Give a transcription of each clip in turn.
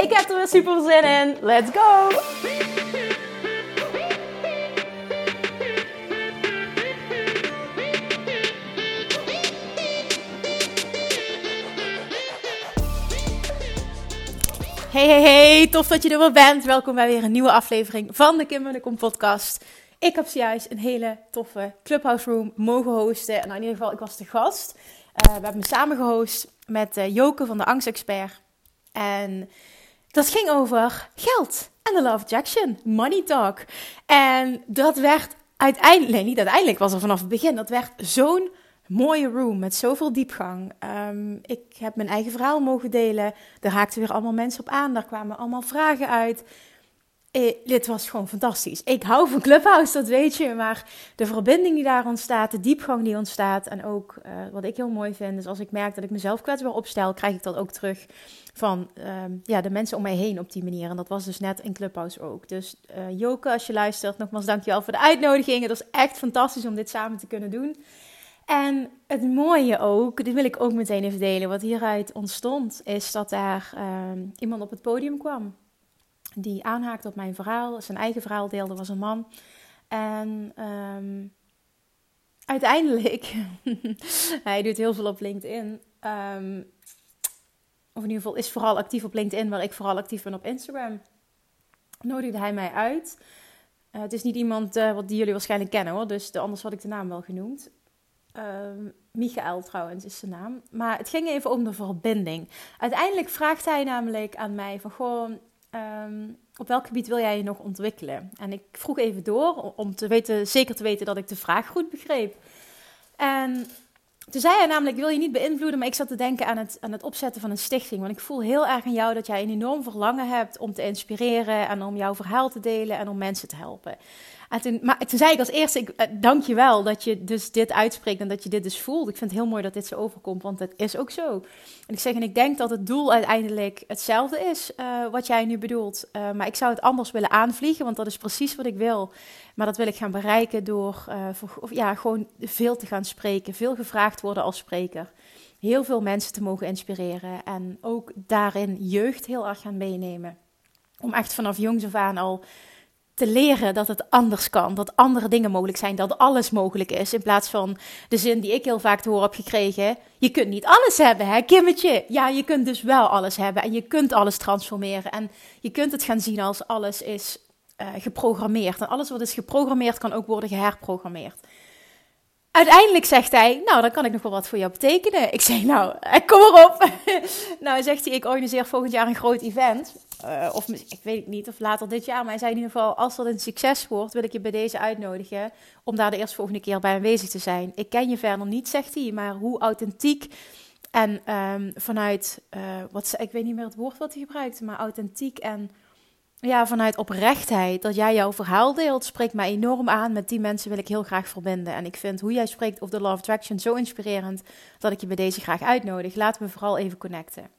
Ik heb er weer super zin in. Let's go! Hey, hey, hey, tof dat je er weer bent. Welkom bij weer een nieuwe aflevering van de Kim en de Kom podcast. Ik heb zojuist een hele toffe Clubhouse Room mogen hosten. Nou, in ieder geval, ik was de gast. Uh, we hebben me samen gehost met uh, Joke van de Angstexpert. En dat ging over geld en de Love Jackson, Money Talk. En dat werd uiteindelijk, nee, niet uiteindelijk was er vanaf het begin, dat werd zo'n mooie room met zoveel diepgang. Um, ik heb mijn eigen verhaal mogen delen. Er haakten weer allemaal mensen op aan. Daar kwamen allemaal vragen uit. Eh, dit was gewoon fantastisch. Ik hou van Clubhouse, dat weet je. Maar de verbinding die daar ontstaat, de diepgang die ontstaat. En ook uh, wat ik heel mooi vind, is als ik merk dat ik mezelf kwetsbaar opstel, krijg ik dat ook terug van um, ja, de mensen om mij heen op die manier. En dat was dus net in Clubhouse ook. Dus uh, Joke, als je luistert, nogmaals dankjewel voor de uitnodiging. Het was echt fantastisch om dit samen te kunnen doen. En het mooie ook, dit wil ik ook meteen even delen, wat hieruit ontstond, is dat daar um, iemand op het podium kwam. Die aanhaakte op mijn verhaal, zijn eigen verhaal deelde, was een man. En um, uiteindelijk, hij doet heel veel op LinkedIn. Um, of in ieder geval is vooral actief op LinkedIn, waar ik vooral actief ben op Instagram. Nodigde hij mij uit. Uh, het is niet iemand uh, wat die jullie waarschijnlijk kennen hoor, dus de, anders had ik de naam wel genoemd. Uh, Michael trouwens is zijn naam. Maar het ging even om de verbinding. Uiteindelijk vraagt hij namelijk aan mij van gewoon... Um, op welk gebied wil jij je nog ontwikkelen? En ik vroeg even door om te weten, zeker te weten dat ik de vraag goed begreep. En toen zei hij namelijk, ik wil je niet beïnvloeden, maar ik zat te denken aan het, aan het opzetten van een stichting. Want ik voel heel erg aan jou dat jij een enorm verlangen hebt om te inspireren en om jouw verhaal te delen en om mensen te helpen. En toen, maar toen zei ik als eerste, ik, uh, dank je wel dat je dus dit uitspreekt en dat je dit dus voelt. Ik vind het heel mooi dat dit zo overkomt, want het is ook zo. En ik zeg, en ik denk dat het doel uiteindelijk hetzelfde is uh, wat jij nu bedoelt. Uh, maar ik zou het anders willen aanvliegen, want dat is precies wat ik wil. Maar dat wil ik gaan bereiken door ja, gewoon veel te gaan spreken, veel gevraagd worden als spreker. Heel veel mensen te mogen inspireren en ook daarin jeugd heel erg gaan meenemen. Om echt vanaf jongs af aan al te leren dat het anders kan, dat andere dingen mogelijk zijn, dat alles mogelijk is. In plaats van de zin die ik heel vaak te horen heb gekregen: je kunt niet alles hebben, hè, Kimmetje? Ja, je kunt dus wel alles hebben en je kunt alles transformeren. En je kunt het gaan zien als alles is uh, geprogrammeerd. En alles wat is geprogrammeerd kan ook worden geherprogrammeerd. Uiteindelijk zegt hij, nou, dan kan ik nog wel wat voor jou betekenen. Ik zeg, nou, kom erop. nou, zegt hij, ik organiseer volgend jaar een groot event. Uh, of ik weet niet, of later dit jaar. Maar hij zei in ieder geval, als dat een succes wordt, wil ik je bij deze uitnodigen om daar de eerstvolgende keer bij aanwezig te zijn. Ik ken je verder niet, zegt hij, maar hoe authentiek en um, vanuit, uh, wat, ik weet niet meer het woord wat hij gebruikte, maar authentiek en ja, vanuit oprechtheid, dat jij jouw verhaal deelt, spreekt mij enorm aan. Met die mensen wil ik heel graag verbinden. En ik vind hoe jij spreekt over de Law of Attraction zo inspirerend, dat ik je bij deze graag uitnodig. Laten we vooral even connecten.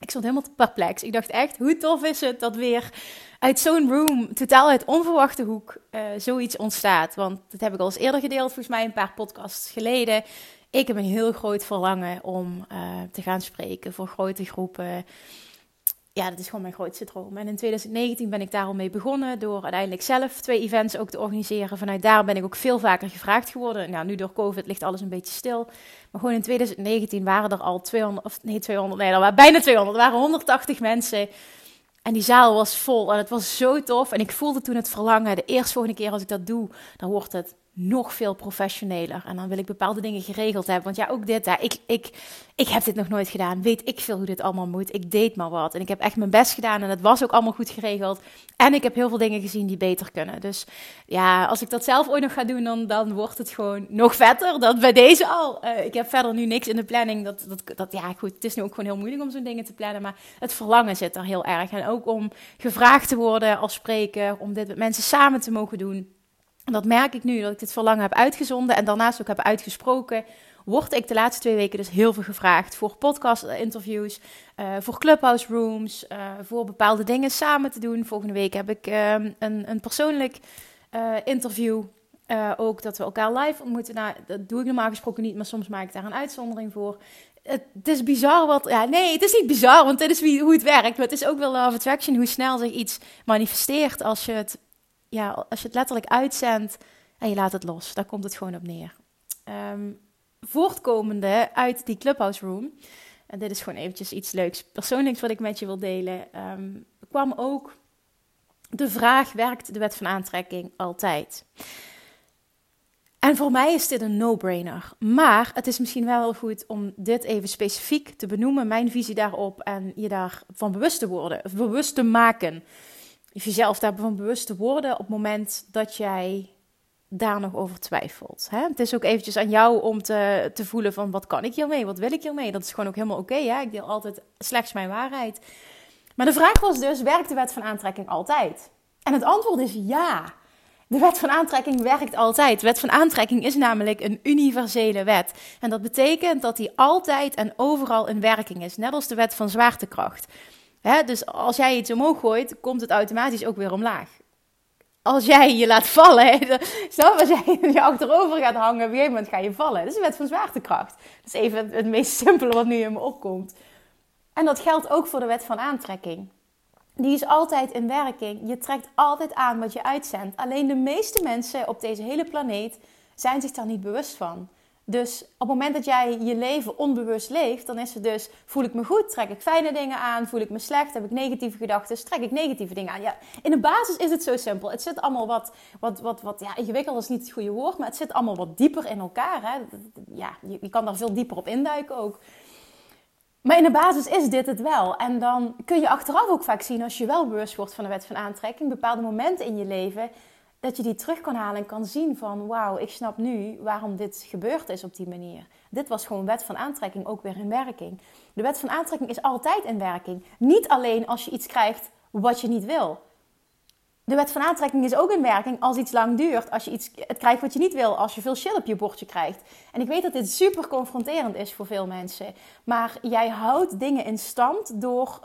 Ik stond helemaal perplex. Ik dacht echt, hoe tof is het dat weer uit zo'n room, totaal uit onverwachte hoek, uh, zoiets ontstaat. Want dat heb ik al eens eerder gedeeld, volgens mij een paar podcasts geleden. Ik heb een heel groot verlangen om uh, te gaan spreken voor grote groepen ja, dat is gewoon mijn grootste droom. En in 2019 ben ik daarom mee begonnen door uiteindelijk zelf twee events ook te organiseren. Vanuit daar ben ik ook veel vaker gevraagd geworden. Nou, nu door COVID ligt alles een beetje stil. Maar gewoon in 2019 waren er al 200, of nee 200, nee, er waren bijna 200. Er waren 180 mensen. En die zaal was vol en het was zo tof. En ik voelde toen het verlangen, de eerste volgende keer als ik dat doe, dan wordt het nog veel professioneler. En dan wil ik bepaalde dingen geregeld hebben. Want ja, ook dit, hè, ik, ik, ik heb dit nog nooit gedaan. Weet ik veel hoe dit allemaal moet. Ik deed maar wat. En ik heb echt mijn best gedaan. En het was ook allemaal goed geregeld. En ik heb heel veel dingen gezien die beter kunnen. Dus ja, als ik dat zelf ooit nog ga doen, dan, dan wordt het gewoon nog vetter. Dat bij deze al. Uh, ik heb verder nu niks in de planning. Dat, dat, dat, ja, goed, het is nu ook gewoon heel moeilijk om zo'n dingen te plannen. Maar het verlangen zit er heel erg. En ook om gevraagd te worden als spreker. Om dit met mensen samen te mogen doen dat merk ik nu dat ik dit verlangen heb uitgezonden en daarnaast ook heb uitgesproken. Word ik de laatste twee weken dus heel veel gevraagd voor podcast-interviews, uh, voor clubhouse rooms, uh, voor bepaalde dingen samen te doen. Volgende week heb ik uh, een, een persoonlijk eh, interview. ook dat we elkaar live ontmoeten. Nou, dat doe ik normaal gesproken niet, maar soms maak ik daar een uitzondering voor. Het, is bizar wat. Ja, nee, het is niet bizar, want dit is hoe het werkt. Maar het is ook wel love attraction, hoe snel zich iets manifesteert als je het ja, als je het letterlijk uitzendt en je laat het los, daar komt het gewoon op neer. Um, voortkomende uit die Clubhouse Room, en dit is gewoon eventjes iets leuks, persoonlijks wat ik met je wil delen, um, kwam ook de vraag: werkt de wet van aantrekking altijd? En voor mij is dit een no-brainer. Maar het is misschien wel goed om dit even specifiek te benoemen, mijn visie daarop, en je daarvan bewust te worden, bewust te maken jezelf daarvan bewust te worden op het moment dat jij daar nog over twijfelt. Hè? Het is ook eventjes aan jou om te, te voelen van wat kan ik hiermee, wat wil ik hiermee. Dat is gewoon ook helemaal oké. Ik deel altijd slechts mijn waarheid. Maar de vraag was dus, werkt de wet van aantrekking altijd? En het antwoord is ja. De wet van aantrekking werkt altijd. De wet van aantrekking is namelijk een universele wet. En dat betekent dat die altijd en overal in werking is. Net als de wet van zwaartekracht. Dus als jij iets omhoog gooit, komt het automatisch ook weer omlaag. Als jij je laat vallen, snap als jij je achterover gaat hangen, op een gegeven moment ga je vallen. Dat is een wet van zwaartekracht. Dat is even het meest simpele wat nu in me opkomt. En dat geldt ook voor de wet van aantrekking. Die is altijd in werking. Je trekt altijd aan wat je uitzendt. Alleen de meeste mensen op deze hele planeet zijn zich daar niet bewust van. Dus op het moment dat jij je leven onbewust leeft, dan is het dus: voel ik me goed, trek ik fijne dingen aan, voel ik me slecht, heb ik negatieve gedachten, trek ik negatieve dingen aan. Ja, in de basis is het zo simpel. Het zit allemaal wat, wat, wat, wat ja, ingewikkeld is niet het goede woord, maar het zit allemaal wat dieper in elkaar. Hè? Ja, je, je kan daar veel dieper op induiken ook. Maar in de basis is dit het wel. En dan kun je achteraf ook vaak zien, als je wel bewust wordt van de wet van aantrekking, bepaalde momenten in je leven dat je die terug kan halen en kan zien van wauw, ik snap nu waarom dit gebeurd is op die manier. Dit was gewoon wet van aantrekking ook weer in werking. De wet van aantrekking is altijd in werking. Niet alleen als je iets krijgt wat je niet wil. De wet van aantrekking is ook in werking als iets lang duurt. Als je iets het krijgt wat je niet wil. Als je veel shit op je bordje krijgt. En ik weet dat dit super confronterend is voor veel mensen. Maar jij houdt dingen in stand door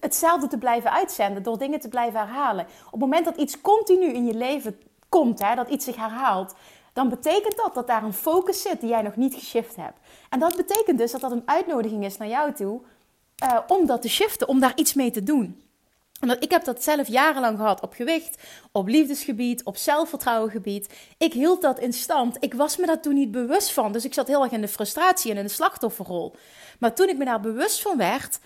hetzelfde te blijven uitzenden, door dingen te blijven herhalen. Op het moment dat iets continu in je leven komt, hè, dat iets zich herhaalt, dan betekent dat dat daar een focus zit die jij nog niet geshift hebt. En dat betekent dus dat dat een uitnodiging is naar jou toe uh, om dat te shiften, om daar iets mee te doen. En ik heb dat zelf jarenlang gehad op gewicht, op liefdesgebied, op zelfvertrouwengebied. Ik hield dat in stand. Ik was me daar toen niet bewust van. Dus ik zat heel erg in de frustratie en in de slachtofferrol. Maar toen ik me daar bewust van werd,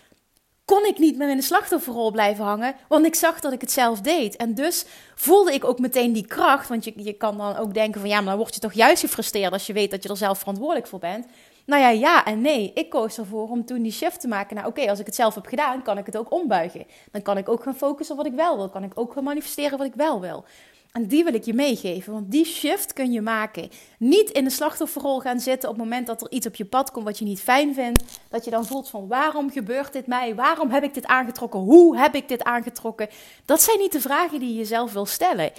kon ik niet meer in de slachtofferrol blijven hangen, want ik zag dat ik het zelf deed. En dus voelde ik ook meteen die kracht, want je, je kan dan ook denken van ja, maar dan word je toch juist gefrustreerd als je weet dat je er zelf verantwoordelijk voor bent. Nou ja, ja en nee. Ik koos ervoor om toen die shift te maken. Nou, oké, als ik het zelf heb gedaan, kan ik het ook ombuigen. Dan kan ik ook gaan focussen op wat ik wel wil. Kan ik ook gaan manifesteren wat ik wel wil. En die wil ik je meegeven, want die shift kun je maken. Niet in de slachtofferrol gaan zitten op het moment dat er iets op je pad komt wat je niet fijn vindt. Dat je dan voelt van waarom gebeurt dit mij? Waarom heb ik dit aangetrokken? Hoe heb ik dit aangetrokken? Dat zijn niet de vragen die je jezelf wil stellen.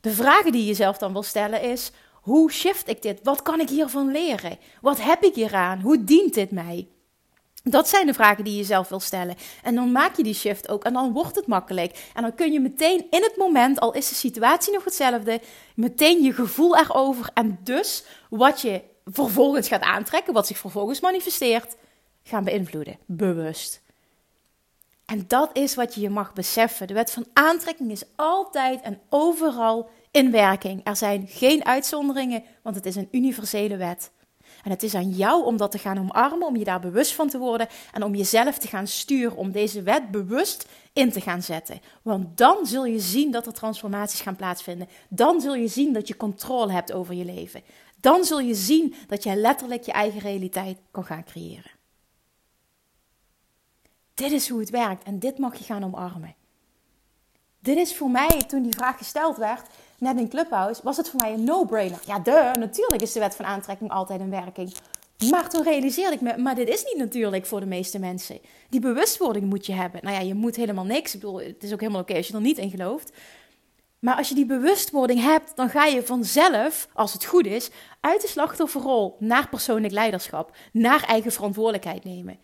De vragen die je jezelf dan wil stellen is: hoe shift ik dit? Wat kan ik hiervan leren? Wat heb ik hieraan? Hoe dient dit mij? Dat zijn de vragen die je zelf wil stellen. En dan maak je die shift ook en dan wordt het makkelijk. En dan kun je meteen in het moment, al is de situatie nog hetzelfde, meteen je gevoel erover en dus wat je vervolgens gaat aantrekken, wat zich vervolgens manifesteert, gaan beïnvloeden. Bewust. En dat is wat je je mag beseffen. De wet van aantrekking is altijd en overal in werking. Er zijn geen uitzonderingen, want het is een universele wet. En het is aan jou om dat te gaan omarmen, om je daar bewust van te worden en om jezelf te gaan sturen, om deze wet bewust in te gaan zetten. Want dan zul je zien dat er transformaties gaan plaatsvinden. Dan zul je zien dat je controle hebt over je leven. Dan zul je zien dat jij letterlijk je eigen realiteit kan gaan creëren. Dit is hoe het werkt en dit mag je gaan omarmen. Dit is voor mij, toen die vraag gesteld werd, net in Clubhouse, was het voor mij een no-brainer. Ja, de, natuurlijk is de wet van aantrekking altijd een werking. Maar toen realiseerde ik me, maar dit is niet natuurlijk voor de meeste mensen. Die bewustwording moet je hebben. Nou ja, je moet helemaal niks. Ik bedoel, het is ook helemaal oké als je er niet in gelooft. Maar als je die bewustwording hebt, dan ga je vanzelf, als het goed is, uit de slachtofferrol naar persoonlijk leiderschap, naar eigen verantwoordelijkheid nemen.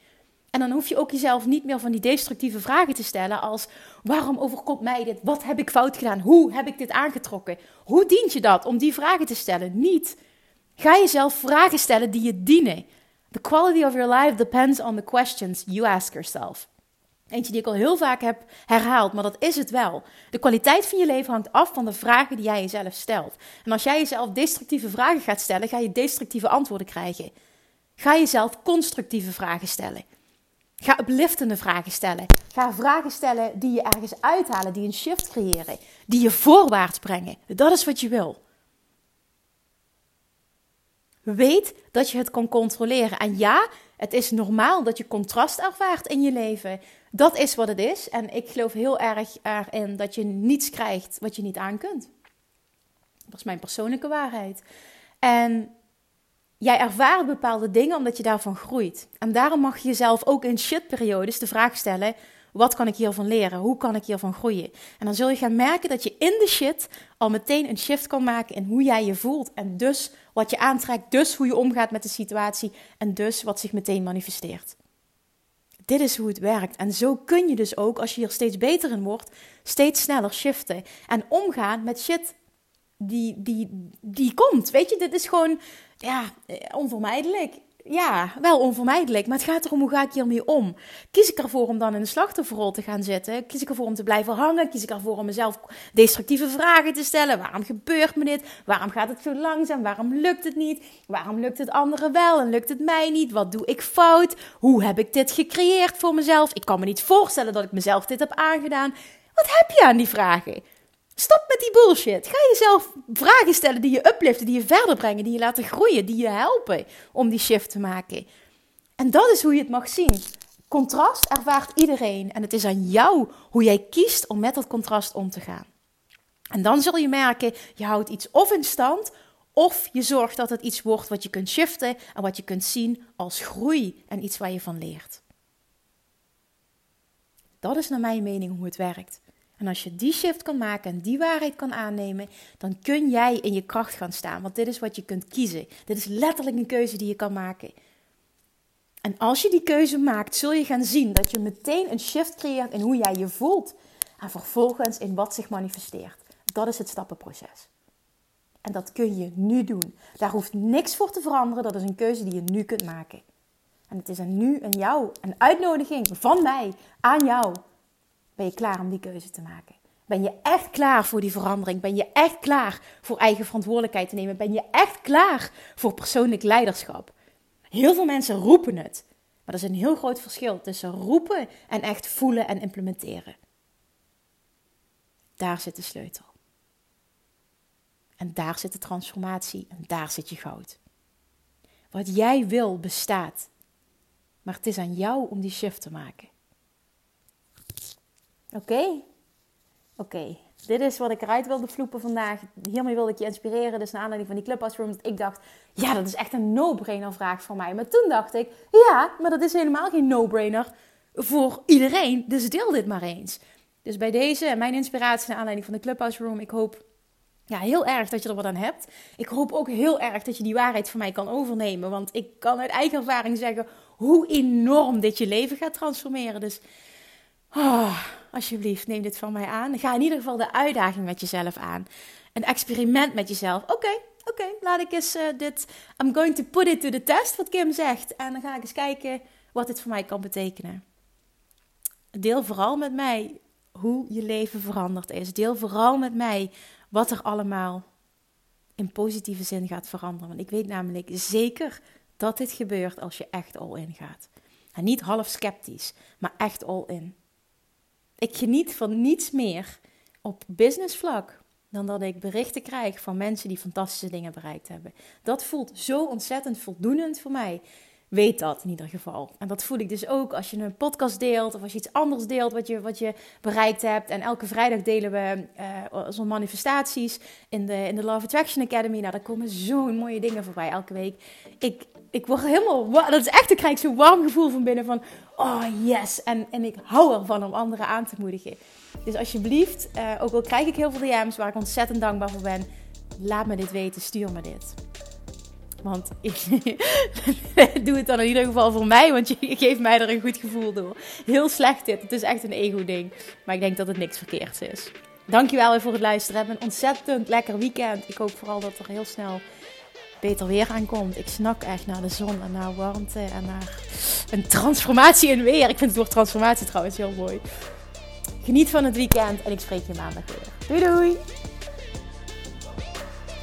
En dan hoef je ook jezelf niet meer van die destructieve vragen te stellen als waarom overkomt mij dit? Wat heb ik fout gedaan? Hoe heb ik dit aangetrokken? Hoe dient je dat om die vragen te stellen? Niet. Ga jezelf vragen stellen die je dienen. The quality of your life depends on the questions you ask yourself. Eentje die ik al heel vaak heb herhaald, maar dat is het wel. De kwaliteit van je leven hangt af van de vragen die jij jezelf stelt. En als jij jezelf destructieve vragen gaat stellen, ga je destructieve antwoorden krijgen. Ga jezelf constructieve vragen stellen. Ga upliftende vragen stellen. Ga vragen stellen die je ergens uithalen, die een shift creëren, die je voorwaarts brengen. Dat is wat je wil. Weet dat je het kan controleren. En ja, het is normaal dat je contrast ervaart in je leven. Dat is wat het is. En ik geloof heel erg erin dat je niets krijgt wat je niet aan kunt. Dat is mijn persoonlijke waarheid. En jij ervaart bepaalde dingen omdat je daarvan groeit. En daarom mag je jezelf ook in shitperiodes de vraag stellen: wat kan ik hiervan leren? Hoe kan ik hiervan groeien? En dan zul je gaan merken dat je in de shit al meteen een shift kan maken in hoe jij je voelt. En dus wat je aantrekt, dus hoe je omgaat met de situatie en dus wat zich meteen manifesteert. Dit is hoe het werkt. En zo kun je dus ook, als je hier steeds beter in wordt, steeds sneller shiften. En omgaan met shit die, die, die komt. Weet je, dit is gewoon ja, onvermijdelijk ja, wel onvermijdelijk. Maar het gaat erom hoe ga ik hiermee om. Kies ik ervoor om dan in de slachtofferrol te gaan zitten? Kies ik ervoor om te blijven hangen? Kies ik ervoor om mezelf destructieve vragen te stellen? Waarom gebeurt me dit? Waarom gaat het zo langzaam? Waarom lukt het niet? Waarom lukt het anderen wel en lukt het mij niet? Wat doe ik fout? Hoe heb ik dit gecreëerd voor mezelf? Ik kan me niet voorstellen dat ik mezelf dit heb aangedaan. Wat heb je aan die vragen? Stop met die bullshit. Ga jezelf vragen stellen die je upliften, die je verder brengen, die je laten groeien, die je helpen om die shift te maken. En dat is hoe je het mag zien. Contrast ervaart iedereen en het is aan jou hoe jij kiest om met dat contrast om te gaan. En dan zul je merken, je houdt iets of in stand, of je zorgt dat het iets wordt wat je kunt shiften en wat je kunt zien als groei en iets waar je van leert. Dat is naar mijn mening hoe het werkt. En als je die shift kan maken en die waarheid kan aannemen, dan kun jij in je kracht gaan staan. Want dit is wat je kunt kiezen. Dit is letterlijk een keuze die je kan maken. En als je die keuze maakt, zul je gaan zien dat je meteen een shift creëert in hoe jij je voelt. En vervolgens in wat zich manifesteert. Dat is het stappenproces. En dat kun je nu doen. Daar hoeft niks voor te veranderen. Dat is een keuze die je nu kunt maken. En het is een nu en jou, een uitnodiging van mij aan jou ben je klaar om die keuze te maken? Ben je echt klaar voor die verandering? Ben je echt klaar voor eigen verantwoordelijkheid te nemen? Ben je echt klaar voor persoonlijk leiderschap? Heel veel mensen roepen het. Maar er is een heel groot verschil tussen roepen en echt voelen en implementeren. Daar zit de sleutel. En daar zit de transformatie en daar zit je goud. Wat jij wil bestaat. Maar het is aan jou om die shift te maken. Oké? Oké. Dit is wat ik eruit wilde vloepen vandaag. Hiermee wilde ik je inspireren. Dus naar aanleiding van die Clubhouse Room. Dat ik dacht, ja, dat is echt een no-brainer vraag voor mij. Maar toen dacht ik, ja, maar dat is helemaal geen no-brainer voor iedereen. Dus deel dit maar eens. Dus bij deze, mijn inspiratie naar aanleiding van de Clubhouse Room. Ik hoop ja, heel erg dat je er wat aan hebt. Ik hoop ook heel erg dat je die waarheid van mij kan overnemen. Want ik kan uit eigen ervaring zeggen hoe enorm dit je leven gaat transformeren. Dus Oh, alsjeblieft, neem dit van mij aan. Ga in ieder geval de uitdaging met jezelf aan. Een experiment met jezelf. Oké, oké, laat ik eens uh, dit. I'm going to put it to the test, wat Kim zegt. En dan ga ik eens kijken wat dit voor mij kan betekenen. Deel vooral met mij hoe je leven veranderd is. Deel vooral met mij wat er allemaal in positieve zin gaat veranderen. Want ik weet namelijk zeker dat dit gebeurt als je echt all in gaat. En niet half sceptisch, maar echt all in. Ik geniet van niets meer op businessvlak dan dat ik berichten krijg van mensen die fantastische dingen bereikt hebben. Dat voelt zo ontzettend voldoenend voor mij. Weet dat in ieder geval. En dat voel ik dus ook als je een podcast deelt of als je iets anders deelt wat je, wat je bereikt hebt. En elke vrijdag delen we uh, zo'n manifestaties in de, in de Love Attraction Academy. Nou, daar komen zo'n mooie dingen voorbij elke week. Ik, ik word helemaal, dat is echt, ik krijg zo'n warm gevoel van binnen van, oh yes. En, en ik hou ervan om anderen aan te moedigen. Dus alsjeblieft, uh, ook al krijg ik heel veel DM's waar ik ontzettend dankbaar voor ben, laat me dit weten, stuur me dit. Want ik doe het dan in ieder geval voor mij, want je geeft mij er een goed gevoel door. Heel slecht dit, het is echt een ego-ding. Maar ik denk dat het niks verkeerds is. Dankjewel voor het luisteren. Heb een ontzettend lekker weekend. Ik hoop vooral dat er heel snel beter weer aankomt. Ik snak echt naar de zon en naar warmte en naar een transformatie in weer. Ik vind het transformatie trouwens heel mooi. Geniet van het weekend en ik spreek je maandag weer. Doei doei!